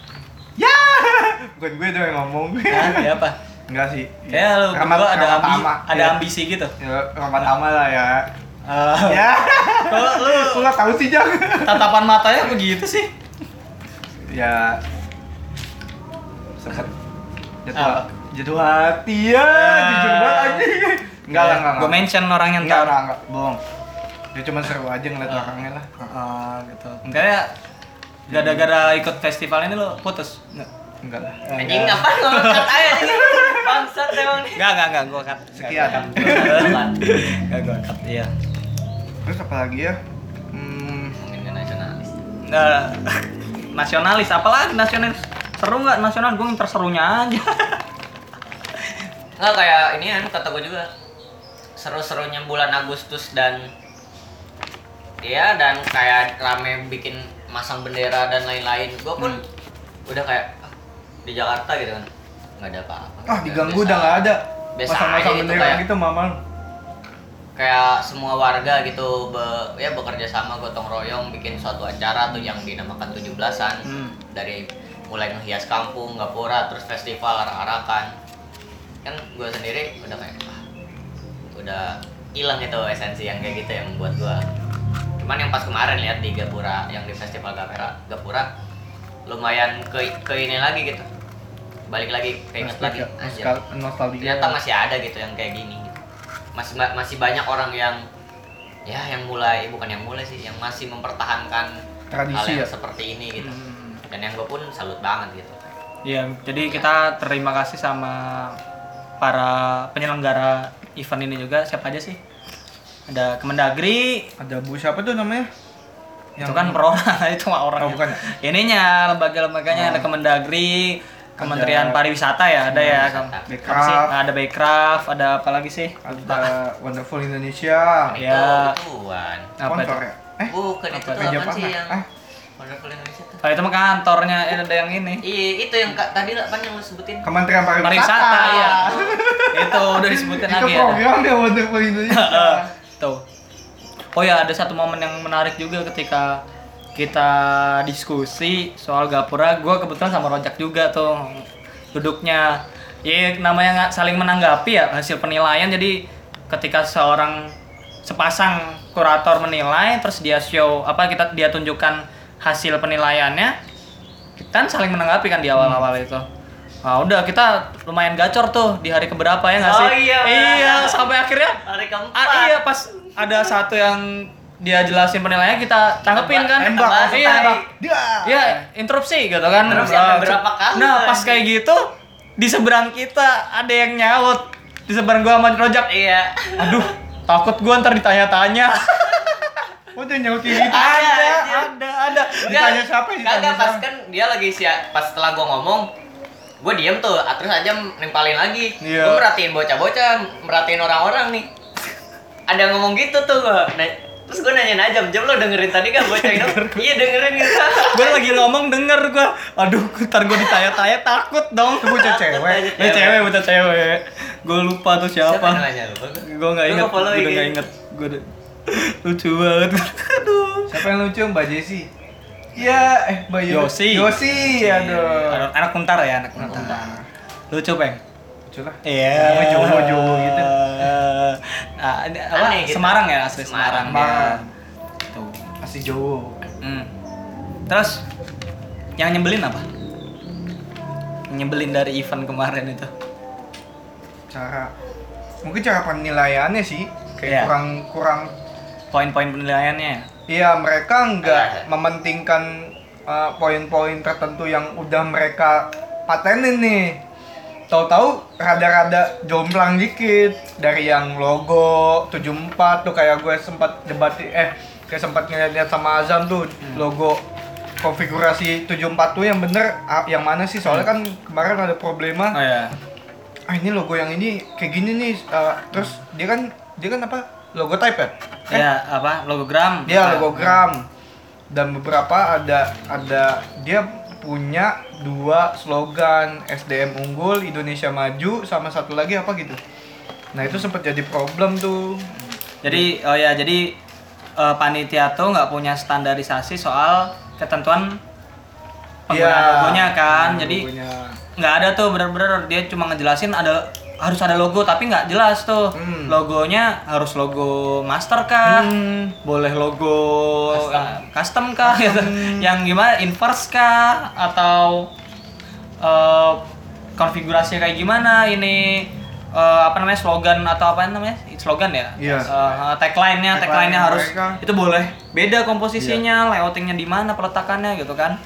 Ya, bukan gue tuh yang ngomong. Hah? Ya apa? Enggak sih. Kayak lu Ramat- berdua ada ambi, Ramatama. ada Ya. ambisi gitu. Ya, Ramatama lah ya. Eh, Ya. Kalau lu Gue nggak tahu sih, Jang. tatapan matanya begitu sih. ya sempet jatuh Apa? jatuh hati ya Ah. jujur banget anjing enggak lah enggak Gue mention orangnya enggak ntar. enggak enggak bohong dia cuma seru aja ngeliat Ah. orangnya lah Ah, gitu. Enggak gara-gara ikut festival ini lo putus? Enggak. Enggak lah Anjing apa ngomong cut aja anjing. Bangsat emang nih. Enggak, enggak, enggak, gua cut. Sekian. Enggak gua cut. Iya. terus apa lagi ya hmm, Mungkin nasionalis. Nah, nasionalis apalagi nasionalis? Seru nggak nasional? Gue nginter serunya aja. Enggak kayak ini kan kata gue juga. Seru-serunya bulan Agustus dan Iya dan kayak rame bikin masang bendera dan lain-lain. Gue pun udah kayak di Jakarta gitu kan. nggak ada apa-apa. ah diganggu udah nggak ada Biasa pasang-pasang aja gitu kayak gitu mama kayak semua warga gitu be- ya bekerja sama gotong royong bikin suatu acara tuh yang dinamakan 17-an Hmm. dari mulai menghias kampung, gapura, terus festival arak-arakan kan gue sendiri udah kayak ah, udah hilang itu esensi yang kayak gitu yang buat gue cuman yang pas kemarin lihat di Gapura yang di festival Gapura Gapura lumayan ke ke ini lagi gitu balik lagi keinget lagi Nostal- nostalgia ternyata masih ada gitu yang kayak gini gitu. masih masih banyak orang yang ya yang mulai bukan yang mulai sih yang masih mempertahankan Tradisi hal yang ya? seperti ini gitu Hmm. dan yang gue pun salut banget gitu Iya, jadi kita terima kasih sama para penyelenggara event ini juga. Siapa aja sih? Ada Kemendagri, ada bu siapa tuh namanya itu kan per orang, itu mah orang. Oh, bukan ya? Ininya lembaga-lembaganya ada Kemendagri, Kementerian Ada- Pariwisata ya, ada ya. Backcraft Ada Backcraft, ada apa lagi sih? ada Wonderful Indonesia Ya. itu Apa itu? ya eh bukan itu Apa? tuh meja apa sih panah yang ah Wonderful Indonesia tuh Oh, itu mah kantornya, eh, ada yang ini. iya itu yang tadi lah kan yang lu sebutin Kementerian Pariwisata, Pariwisata ya. itu udah disebutin itu lagi ya. programnya Wonderful Indonesia Tuh. Oh ya, ada satu momen yang menarik juga ketika kita diskusi soal gapura. Gue kebetulan sama Rojak juga tuh duduknya. Ya namanya nggak saling menanggapi ya hasil penilaian. Jadi ketika seorang sepasang kurator menilai, terus dia show apa kita dia tunjukkan hasil penilaiannya, kita kan saling menanggapi kan di awal-awal itu. Nah, udah kita lumayan gacor tuh di hari keberapa ya nggak sih? Oh, iya. Iya, sampai akhirnya hari keempat Ah, iya pas ada satu yang dia jelasin penilaiannya kita tanggepin kan. tembak langsung iya. tembak dia Iya, interupsi gitu kan. Interupsi sampai berapa kali, Nah, pas anjing. kayak gitu di seberang kita ada yang nyaut. Di seberang gua sama Rojak. iya Aduh, takut gua ntar ditanya-tanya. oh dia nyautin gitu Ada, ada, ada, ada. Ditanya siapa, ditanya Kagak pas kan dia lagi sih pas setelah gua ngomong gue diem tuh terus aja nempalin lagi Iya. gue merhatiin bocah-bocah merhatiin orang-orang nih ada yang ngomong gitu tuh gua nah, terus gue nanyain aja jam lo dengerin tadi kan bocah itu iya dengerin gitu. Gue lagi ngomong denger gua. Aduh, ntar gua ditanya-tanya takut dong. itu bocah cewek. Eh cewek, betul cewek. Gue lupa tuh siapa. siapa gua. gue nggak inget gue udah nggak inget gue udah lucu banget. Aduh. Siapa yang lucu? Mbak Jessie Iya, eh Mbak Yo- Yosi. Yosi, aduh. anak, anak kuntar ya anak kuntar lucu peng Lucu lah. iya Namanya Jowo-Jowo gitu. Ah, ini apa Aneh gitu. Semarang ya asli Semarang, Semarang. ya. tuh Masih Jowo. hmm. terus yang nyebelin apa yang nyebelin dari event kemarin itu Cara mungkin cara penilaiannya sih kayak Iya. kurang kurang poin-poin penilaiannya Iya, mereka nggak Ah. mementingkan uh, poin-poin tertentu yang udah mereka patenin nih. Tahu-tahu rada-rada jomplang dikit. Dari yang logo 74 tuh kayak gue sempat debat eh kayak sempat ngeliat sama Azam tuh logo konfigurasi 74 tuh yang bener yang mana sih? Soalnya kan kemarin ada problema. Oh ya ah ini logo yang ini kayak gini nih uh, terus dia kan dia kan apa? Logo type ya? Eh, ya apa? Logogram. Dia logogram. Dan beberapa ada ada dia punya dua slogan SDM unggul Indonesia maju sama satu lagi apa gitu nah itu sempat jadi problem tuh Jadi oh ya jadi eh, panitia tuh nggak punya standarisasi soal ketentuan penggunaan Iya. logonya kan. Hmm, Jadi nggak ada tuh bener-bener dia cuma ngejelasin ada harus ada logo tapi nggak jelas tuh Hmm. logonya harus logo master kah Hmm. boleh logo Custom. eh, custom kah gitu. yang gimana inverse kah atau eh, konfigurasinya kayak gimana ini eh, apa namanya slogan atau apa namanya slogan ya Iya. Eh, tagline-nya Tagline tagline-nya harus mereka. itu boleh beda komposisinya Iya. layoutingnya di mana peletakannya gitu kan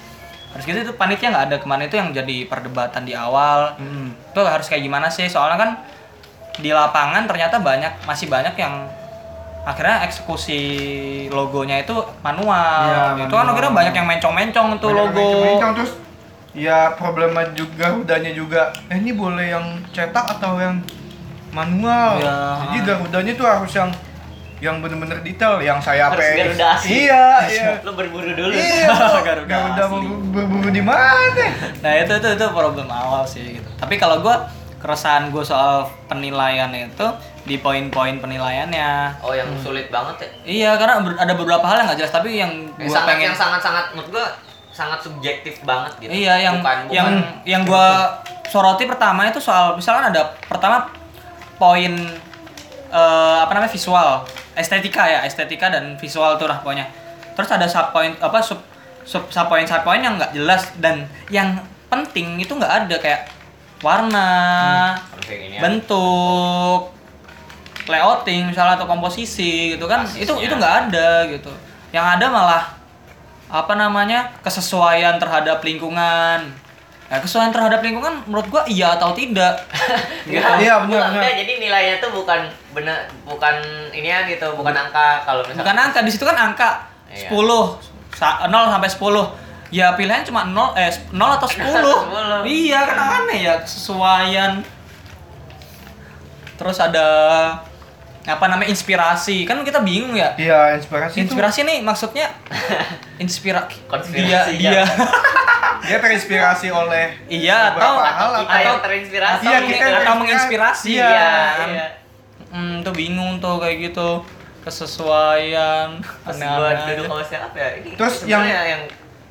harus gitu itu panitia nggak ada ke mana itu yang jadi perdebatan di awal Hmm. itu harus kayak gimana sih soalnya kan di lapangan ternyata banyak masih banyak yang akhirnya eksekusi logonya itu manual Iya, itu kan manual. akhirnya banyak yang mencong-mencong tuh Banyak logo mencong-mencong, terus ya problema juga Garudanya juga eh ini boleh yang cetak atau yang manual Iya. jadi Garudanya tuh harus yang yang bener-bener detail yang saya Harus Garuda asli. iya iya Lu berburu dulu. iya Garuda Garuda mau berburu di mana nah itu itu itu problem awal sih gitu tapi kalau gua keresahan gue soal penilaian itu di poin-poin penilaiannya Oh, yang sulit banget ya. iya karena ber- ada beberapa hal yang nggak jelas tapi yang Yang gua sangat pengen yang sangat-sangat menurut gua sangat subjektif banget gitu. Iya, yang bukan, yang bukan yang gua soroti pertama itu soal misalkan ada pertama poin eh, apa namanya visual, estetika ya, estetika dan visual tuh lah pokoknya. Terus ada sub point apa sub sub sub point sub point yang nggak jelas dan yang penting itu nggak ada kayak warna, gini ya. bentuk, layouting misalnya atau komposisi gitu kan itu Basisnya. itu nggak ada gitu yang ada malah apa namanya kesesuaian terhadap lingkungan ya kesesuaian terhadap lingkungan menurut gua iya atau tidak Enggak, Iya, benar, bukan, benar. enggak, jadi nilainya tuh bukan bener bukan ini ya gitu, bukan angka kalau misalkan bukan angka di situ kan angka Iya. 10 sa- 0 sampai 10 ya pilihan cuma 0 eh 0 atau 10 10. iya kan aneh ya kesesuaian terus ada apa namanya inspirasi kan kita bingung ya iya inspirasi itu inspirasi nih maksudnya inspira Konspirasi dia ya. dia dia terinspirasi oleh iya atau hal atau kita atau yang terinspirasi. atau, Iya, kita yang atau terinspirasi. menginspirasi Iya, kan. iya. hmm tuh bingung tuh kayak gitu kesesuaian aneh-aneh duduk hostnya apa ya? Ini Terus sebenarnya yang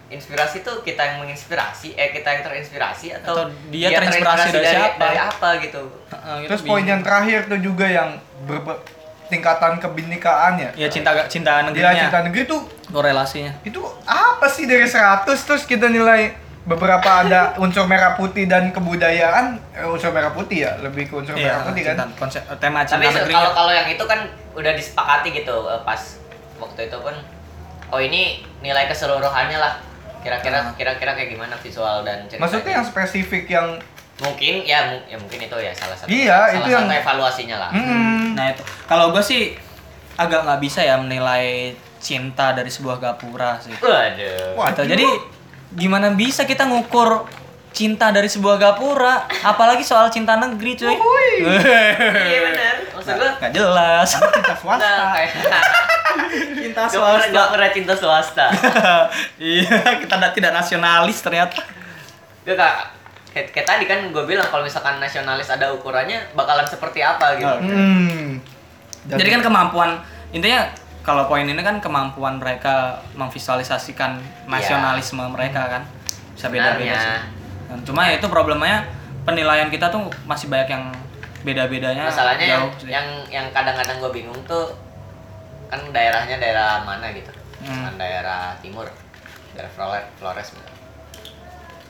inspirasi tuh kita yang menginspirasi, eh kita yang terinspirasi atau, Atau dia terinspirasi dari siapa? Dari apa gitu. Heeh, gitu terus bingung. poin yang terakhir tuh juga yang berbe- tingkatan kebinekaan ya? Ya cinta cinta dia negerinya. cinta negeri tuh korelasinya. Itu apa sih dari 100 terus kita nilai beberapa ada unsur merah putih dan kebudayaan. Eh, unsur merah putih ya lebih ke unsur merah putih kan? cinta, konsep tema cinta Tapi kalau kalau yang itu kan udah disepakati gitu eh, pas waktu itu pun. Oh ini nilai keseluruhannya lah. Kira-kira Ah. kira-kira kayak gimana visual dan ceritanya. maksudnya yang spesifik yang mungkin ya, ya mungkin itu ya salah satu Iya, salah itu satu yang- evaluasinya lah. hmm, Nah itu, kalau gue sih agak nggak bisa ya menilai cinta dari sebuah gapura sih. Waduh. Wah, Gitu. Jadi gimana bisa kita ngukur cinta dari sebuah gapura, apalagi soal cinta negeri cuy. Iya benar. Maksud gua Nggak jelas. kita swasta Nah, kayak cinta Gak pernah, gak pernah cinta swasta. iya, kita tidak- tidak nasionalis ternyata. Gak kayak, kayak tadi kan gue bilang kalau misalkan nasionalis ada ukurannya bakalan seperti apa gitu. Hmm. Dan- Jadi kan kemampuan intinya kalau poin ini kan kemampuan mereka memvisualisasikan nasionalisme mereka kan bisa beda-beda sih. Dan cuma ya itu problemnya penilaian kita tuh masih banyak yang beda-bedanya Masalahnya yang, jauh sih. yang yang kadang-kadang gue bingung tuh kan daerahnya daerah mana gitu. Hmm. Kan daerah timur, daerah Flores, Flores.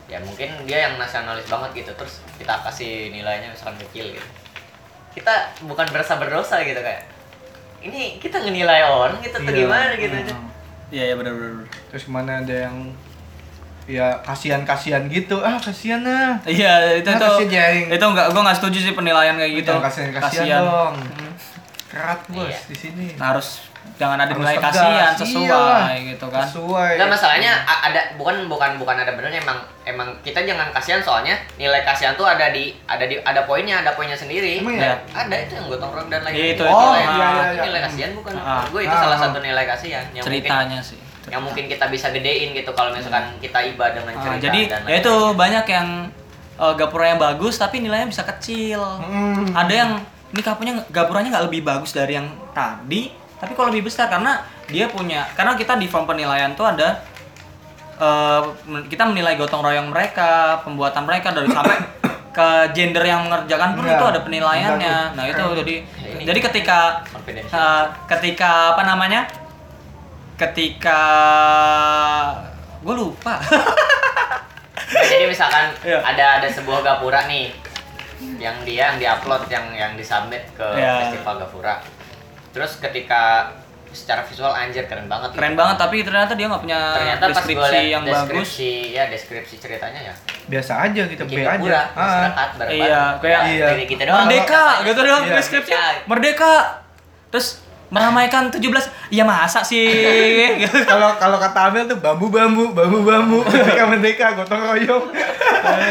Ya mungkin dia yang nasionalis banget gitu terus kita kasih nilainya misalkan kecil gitu. Kita bukan berasa berdosa gitu kayak ini kita ngenilai orang gitu atau Iya. gimana gitu aja. Hmm. Iya iya benar benar. terus ke mana ada yang ya kasihan kasihan gitu ah kasihan ah Iya itu Nah, Jeng. itu enggak gua nggak setuju sih penilaian kayak gitu. jangan kasihan kasihan dong Hmm. kerat bos Iya. di sini Nah, harus jangan ada nilai kasihan Iyalah. sesuai gitu kan. sesuai Enggak masalahnya ada bukan bukan bukan ada benernya emang emang kita jangan kasihan soalnya nilai kasihan tuh ada di ada di ada poinnya ada poinnya sendiri. Emang ya? Ada itu yang gotong royong dan lain Iya, itu, itu. nilai, Oh, iya, iya, iya. nilai kasihan bukan Ah. gue itu Ah, salah ah. satu nilai kasihan yang Ceritanya sih. mungkin yang mungkin kita bisa gedein gitu kalau misalkan kita iba dengan Ah, cerita jadi dan ya itu lain-lain. banyak yang uh, gapura yang bagus tapi nilainya bisa kecil. Hmm. Ada yang ini kapunya gapuranya nggak lebih bagus dari yang tadi, tapi kalau lebih besar karena dia punya karena kita di form penilaian tuh ada uh, kita menilai gotong royong mereka, pembuatan mereka dari sampai ke gender yang mengerjakan pun Iya. itu ada penilaiannya. Enggak, Nah, itu jadi Ini jadi ketika uh, ketika apa namanya? Ketika gue lupa. Nah, jadi misalkan Iya. ada ada sebuah gapura nih yang dia yang diupload yang yang disubmit ke Ya. festival Gapura terus ketika secara visual anjir keren banget gitu. Keren banget tapi ternyata dia nggak punya ternyata pas gue deskripsi liat yang bagus. deskripsi ya deskripsi ceritanya ya biasa aja gitu bikin B aja Gapura ah. bareng Iya, kayak Iya. kita doang Merdeka gitu doang Iya. deskripsinya. Merdeka. Merdeka. Terus meramaikan 17. Ya masa sih? Gitu. kalau kalau kata Amel tuh bambu bambu bambu bambu merdeka merdeka gotong royong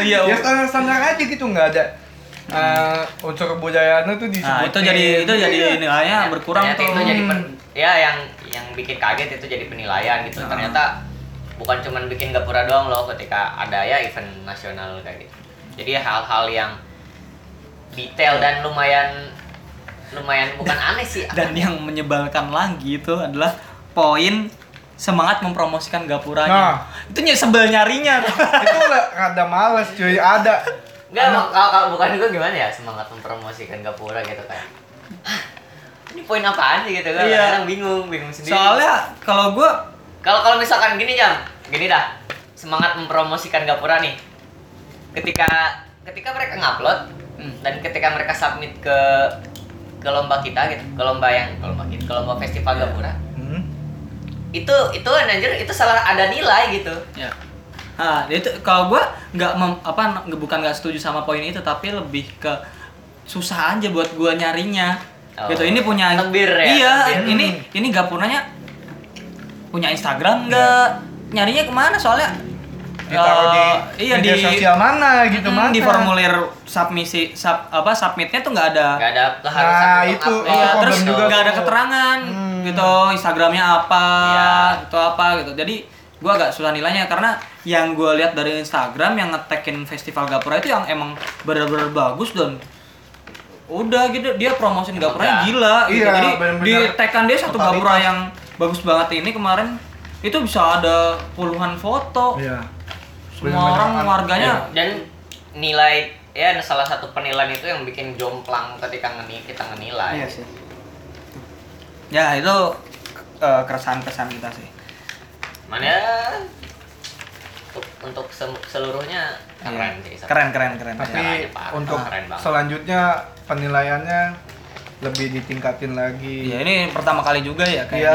iya, ya Om. standar standar aja gitu nggak ada eh, unsur kebudayaannya tuh disebut Nah, itu jadi itu jadi nilainya Ya, berkurang ternyata tuh. itu jadi pen- ya yang yang bikin kaget itu jadi penilaian gitu Ah. ternyata bukan cuman bikin gapura doang loh ketika ada ya event nasional kayak gitu jadi hal-hal yang detail dan lumayan lumayan bukan aneh sih Dan yang menyebalkan lagi itu adalah poin semangat mempromosikan gapuranya. Nah. Itu ny- sebel nyarinya. itu lah rada males cuy ada Enggak, kalau, kalau, kalau bukan gue gimana ya semangat mempromosikan gapura gitu "Hah, ini poin apaan sih gitu kan Iya. kadang bingung bingung sendiri Soalnya kalau gua Kalau kalau misalkan gini jam, gini dah. Semangat mempromosikan Gapura nih. Ketika ketika mereka ngupload Hmm. dan ketika mereka submit ke ke lomba kita gitu, ke lomba yang ke lomba kita, ke lomba festival Gapura. hmm. Itu itu anjir itu salah ada nilai gitu. ya. Nah, itu kalau gua nggak mem- apa nggak- bukan nggak setuju sama poin itu tapi lebih ke susah aja buat gua nyarinya. Oh, gitu. Ini punya tebir ya, Iya, tebir. ini ini gapuranya punya Instagram nggak? Nyarinya ke mana soalnya? ditaruh di eh, iya media di sosial mana gitu Mm, mana di formulir submisi sub apa submitnya tuh nggak ada Gak ada keharusan Nah, untuk itu, upload. Iya, problem terus juga nggak ada keterangan Hmm. gitu Instagramnya apa, Iya. itu apa gitu. Jadi gua agak susah nilainya karena yang gua lihat dari Instagram yang ngetekin festival Gapura itu yang emang benar-benar bagus dan udah gitu dia promosin Gapuranya gila gitu. Iya, Jadi di tekan dia satu totalitas. Gapura yang bagus banget ini kemarin itu bisa ada puluhan foto. iya Semua orang an- warganya dan nilai ya salah satu penilaian itu yang bikin jomplang ketika ngeni kita ngenilai. Iya sih. Ya itu eh, keresahan-keresahan kita sih. Mana untuk seluruhnya keren sih. Iya. Keren keren keren. tapi parah, untuk keren selanjutnya penilaiannya lebih ditingkatin lagi Iya ini pertama kali juga ya kayaknya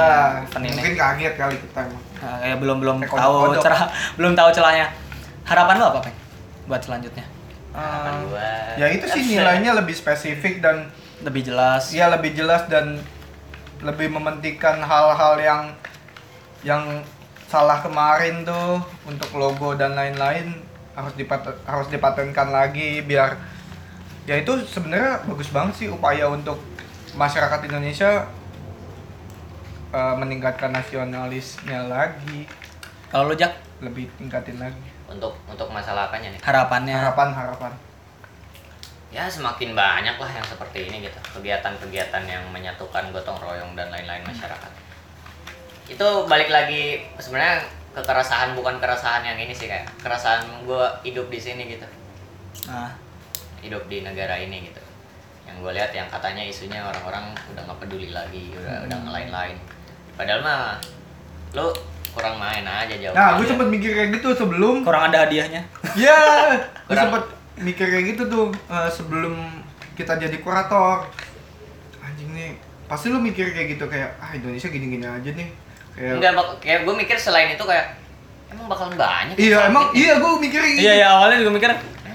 Iya, ini. mungkin kaget kali kita emang Nah, kayak belum belum Kayak tahu kodok-kodok. celah belum tahu celahnya. Harapan lo apa, Peng? Buat selanjutnya. Harapan gua. ya itu sih nilainya lebih spesifik dan Lebih jelas. ya lebih jelas dan lebih mementingkan hal-hal yang yang salah kemarin tuh untuk logo dan lain-lain harus dipat harus dipatenkan lagi biar ya itu sebenarnya bagus banget sih upaya untuk masyarakat Indonesia eh, meningkatkan nasionalisnya lagi. Kalau lo Jak, lebih tingkatin lagi. Untuk untuk masalah apanya nih? harapannya? Harapan harapan. Ya semakin banyak lah yang seperti ini gitu. Kegiatan-kegiatan yang menyatukan gotong royong dan lain-lain masyarakat. Itu balik lagi sebenarnya kekeresahan bukan keresahan yang ini sih kayak keresahan gua hidup di sini gitu. Nah, hidup di negara ini gitu. Yang gue lihat yang katanya isunya orang-orang udah nggak peduli lagi udah udah ngelain-lain. Padahal mah lu kurang main aja jauh. Nah gue sempet mikir kayak gitu sebelum. Kurang ada hadiahnya. Ya, gue Kurang- sempet mikir kayak gitu tuh eh, sebelum kita jadi kurator. Anjing nih, pasti lu mikir kayak gitu kayak ah Indonesia gini-gini aja nih. Kayak Enggak, bak- kayak gue mikir selain itu kayak emang bakalan banyak Iya, emang sakit iya gue mikir gitu. Iya ya awalnya juga mikir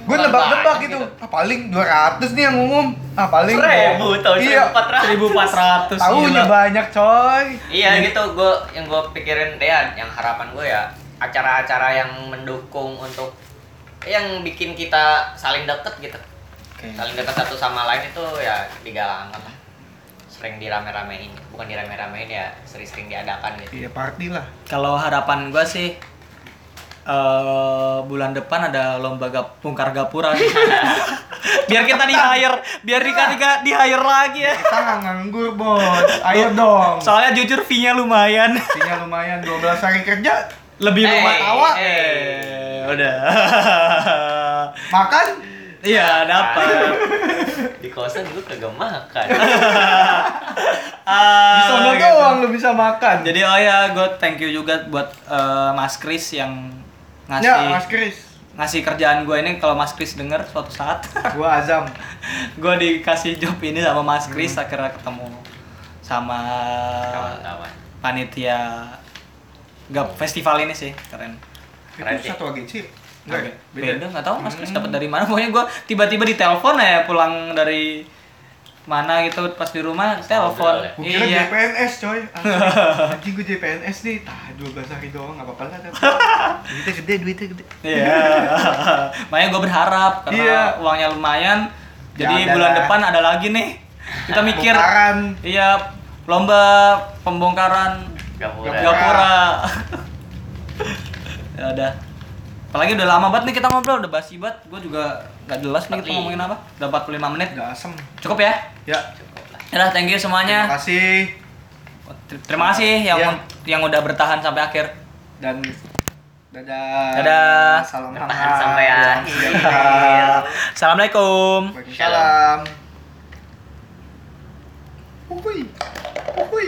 Gue nebak-nebak banyak gitu. Ah, paling 200 nih yang umum. Ah paling Seribu tau, Iya. seribu empat ratus. 1400 Tahunya banyak coy. Iya gitu, gue yang gue pikirin ya, yang harapan gue ya acara-acara yang mendukung untuk yang bikin kita saling deket gitu, Oke. saling deket satu sama lain itu ya digalangkan lah, sering dirame-ramein, bukan dirame-ramein ya, sering-sering diadakan gitu. Iya party lah. Kalau harapan gua sih eh bulan depan ada lomba gap, bongkar gapura biar kita di hire biar di di, di hire lagi ya Kita nggak nganggur bos. Ayo dong. soalnya jujur fee nya lumayan Sinyal lumayan 12 hari kerja. lebih Hey, rumah tawa hey. eh udah Makan iya dapat kosan gue kagak makan. Ah, di sono gitu. doang lu bisa makan. jadi oh ya gue thank you juga buat eh, Mas Kris yang ngasih Ya, Mas Kris. ngasih kerjaan gue ini kalau Mas Kris denger suatu saat Gua Azam. gue dikasih job ini sama Mas Kris akhirnya ketemu sama Kawan-kawan. panitia gap festival ini sih keren Keren Itu sih. satu agensi. Enggak ya? beda nggak tahu Mas Kris Hmm. dapat dari mana pokoknya gue tiba-tiba ditelepon ya pulang dari mana gitu pas di rumah telepon ya? Gua kira iya JPNS coy. Anjing gua JPNS nih. Tah 12 hari doang enggak apa-apa lah. duitnya gede, duitnya gede. Iya. Makanya gue berharap karena Iya. uangnya lumayan. Jadi Ya ada bulan lah. depan ada lagi nih. Kita mikir Bongkaran. iya lomba pembongkaran Gapura. gapura. ya udah. Apalagi udah lama banget nih kita ngobrol, udah basi banget. Gue juga gak jelas nih kita 45. ngomongin apa. Udah 45 menit. Udah asem. Cukup ya? Ya. Ya thank you semuanya. Terima kasih Terima kasih yang Ya. yang udah bertahan sampai akhir. dan dadah. Dadah. Salam Bertahan hangat. sampai Salam akhir. Assalamualaikum. Waalaikumsalam. Uhuy.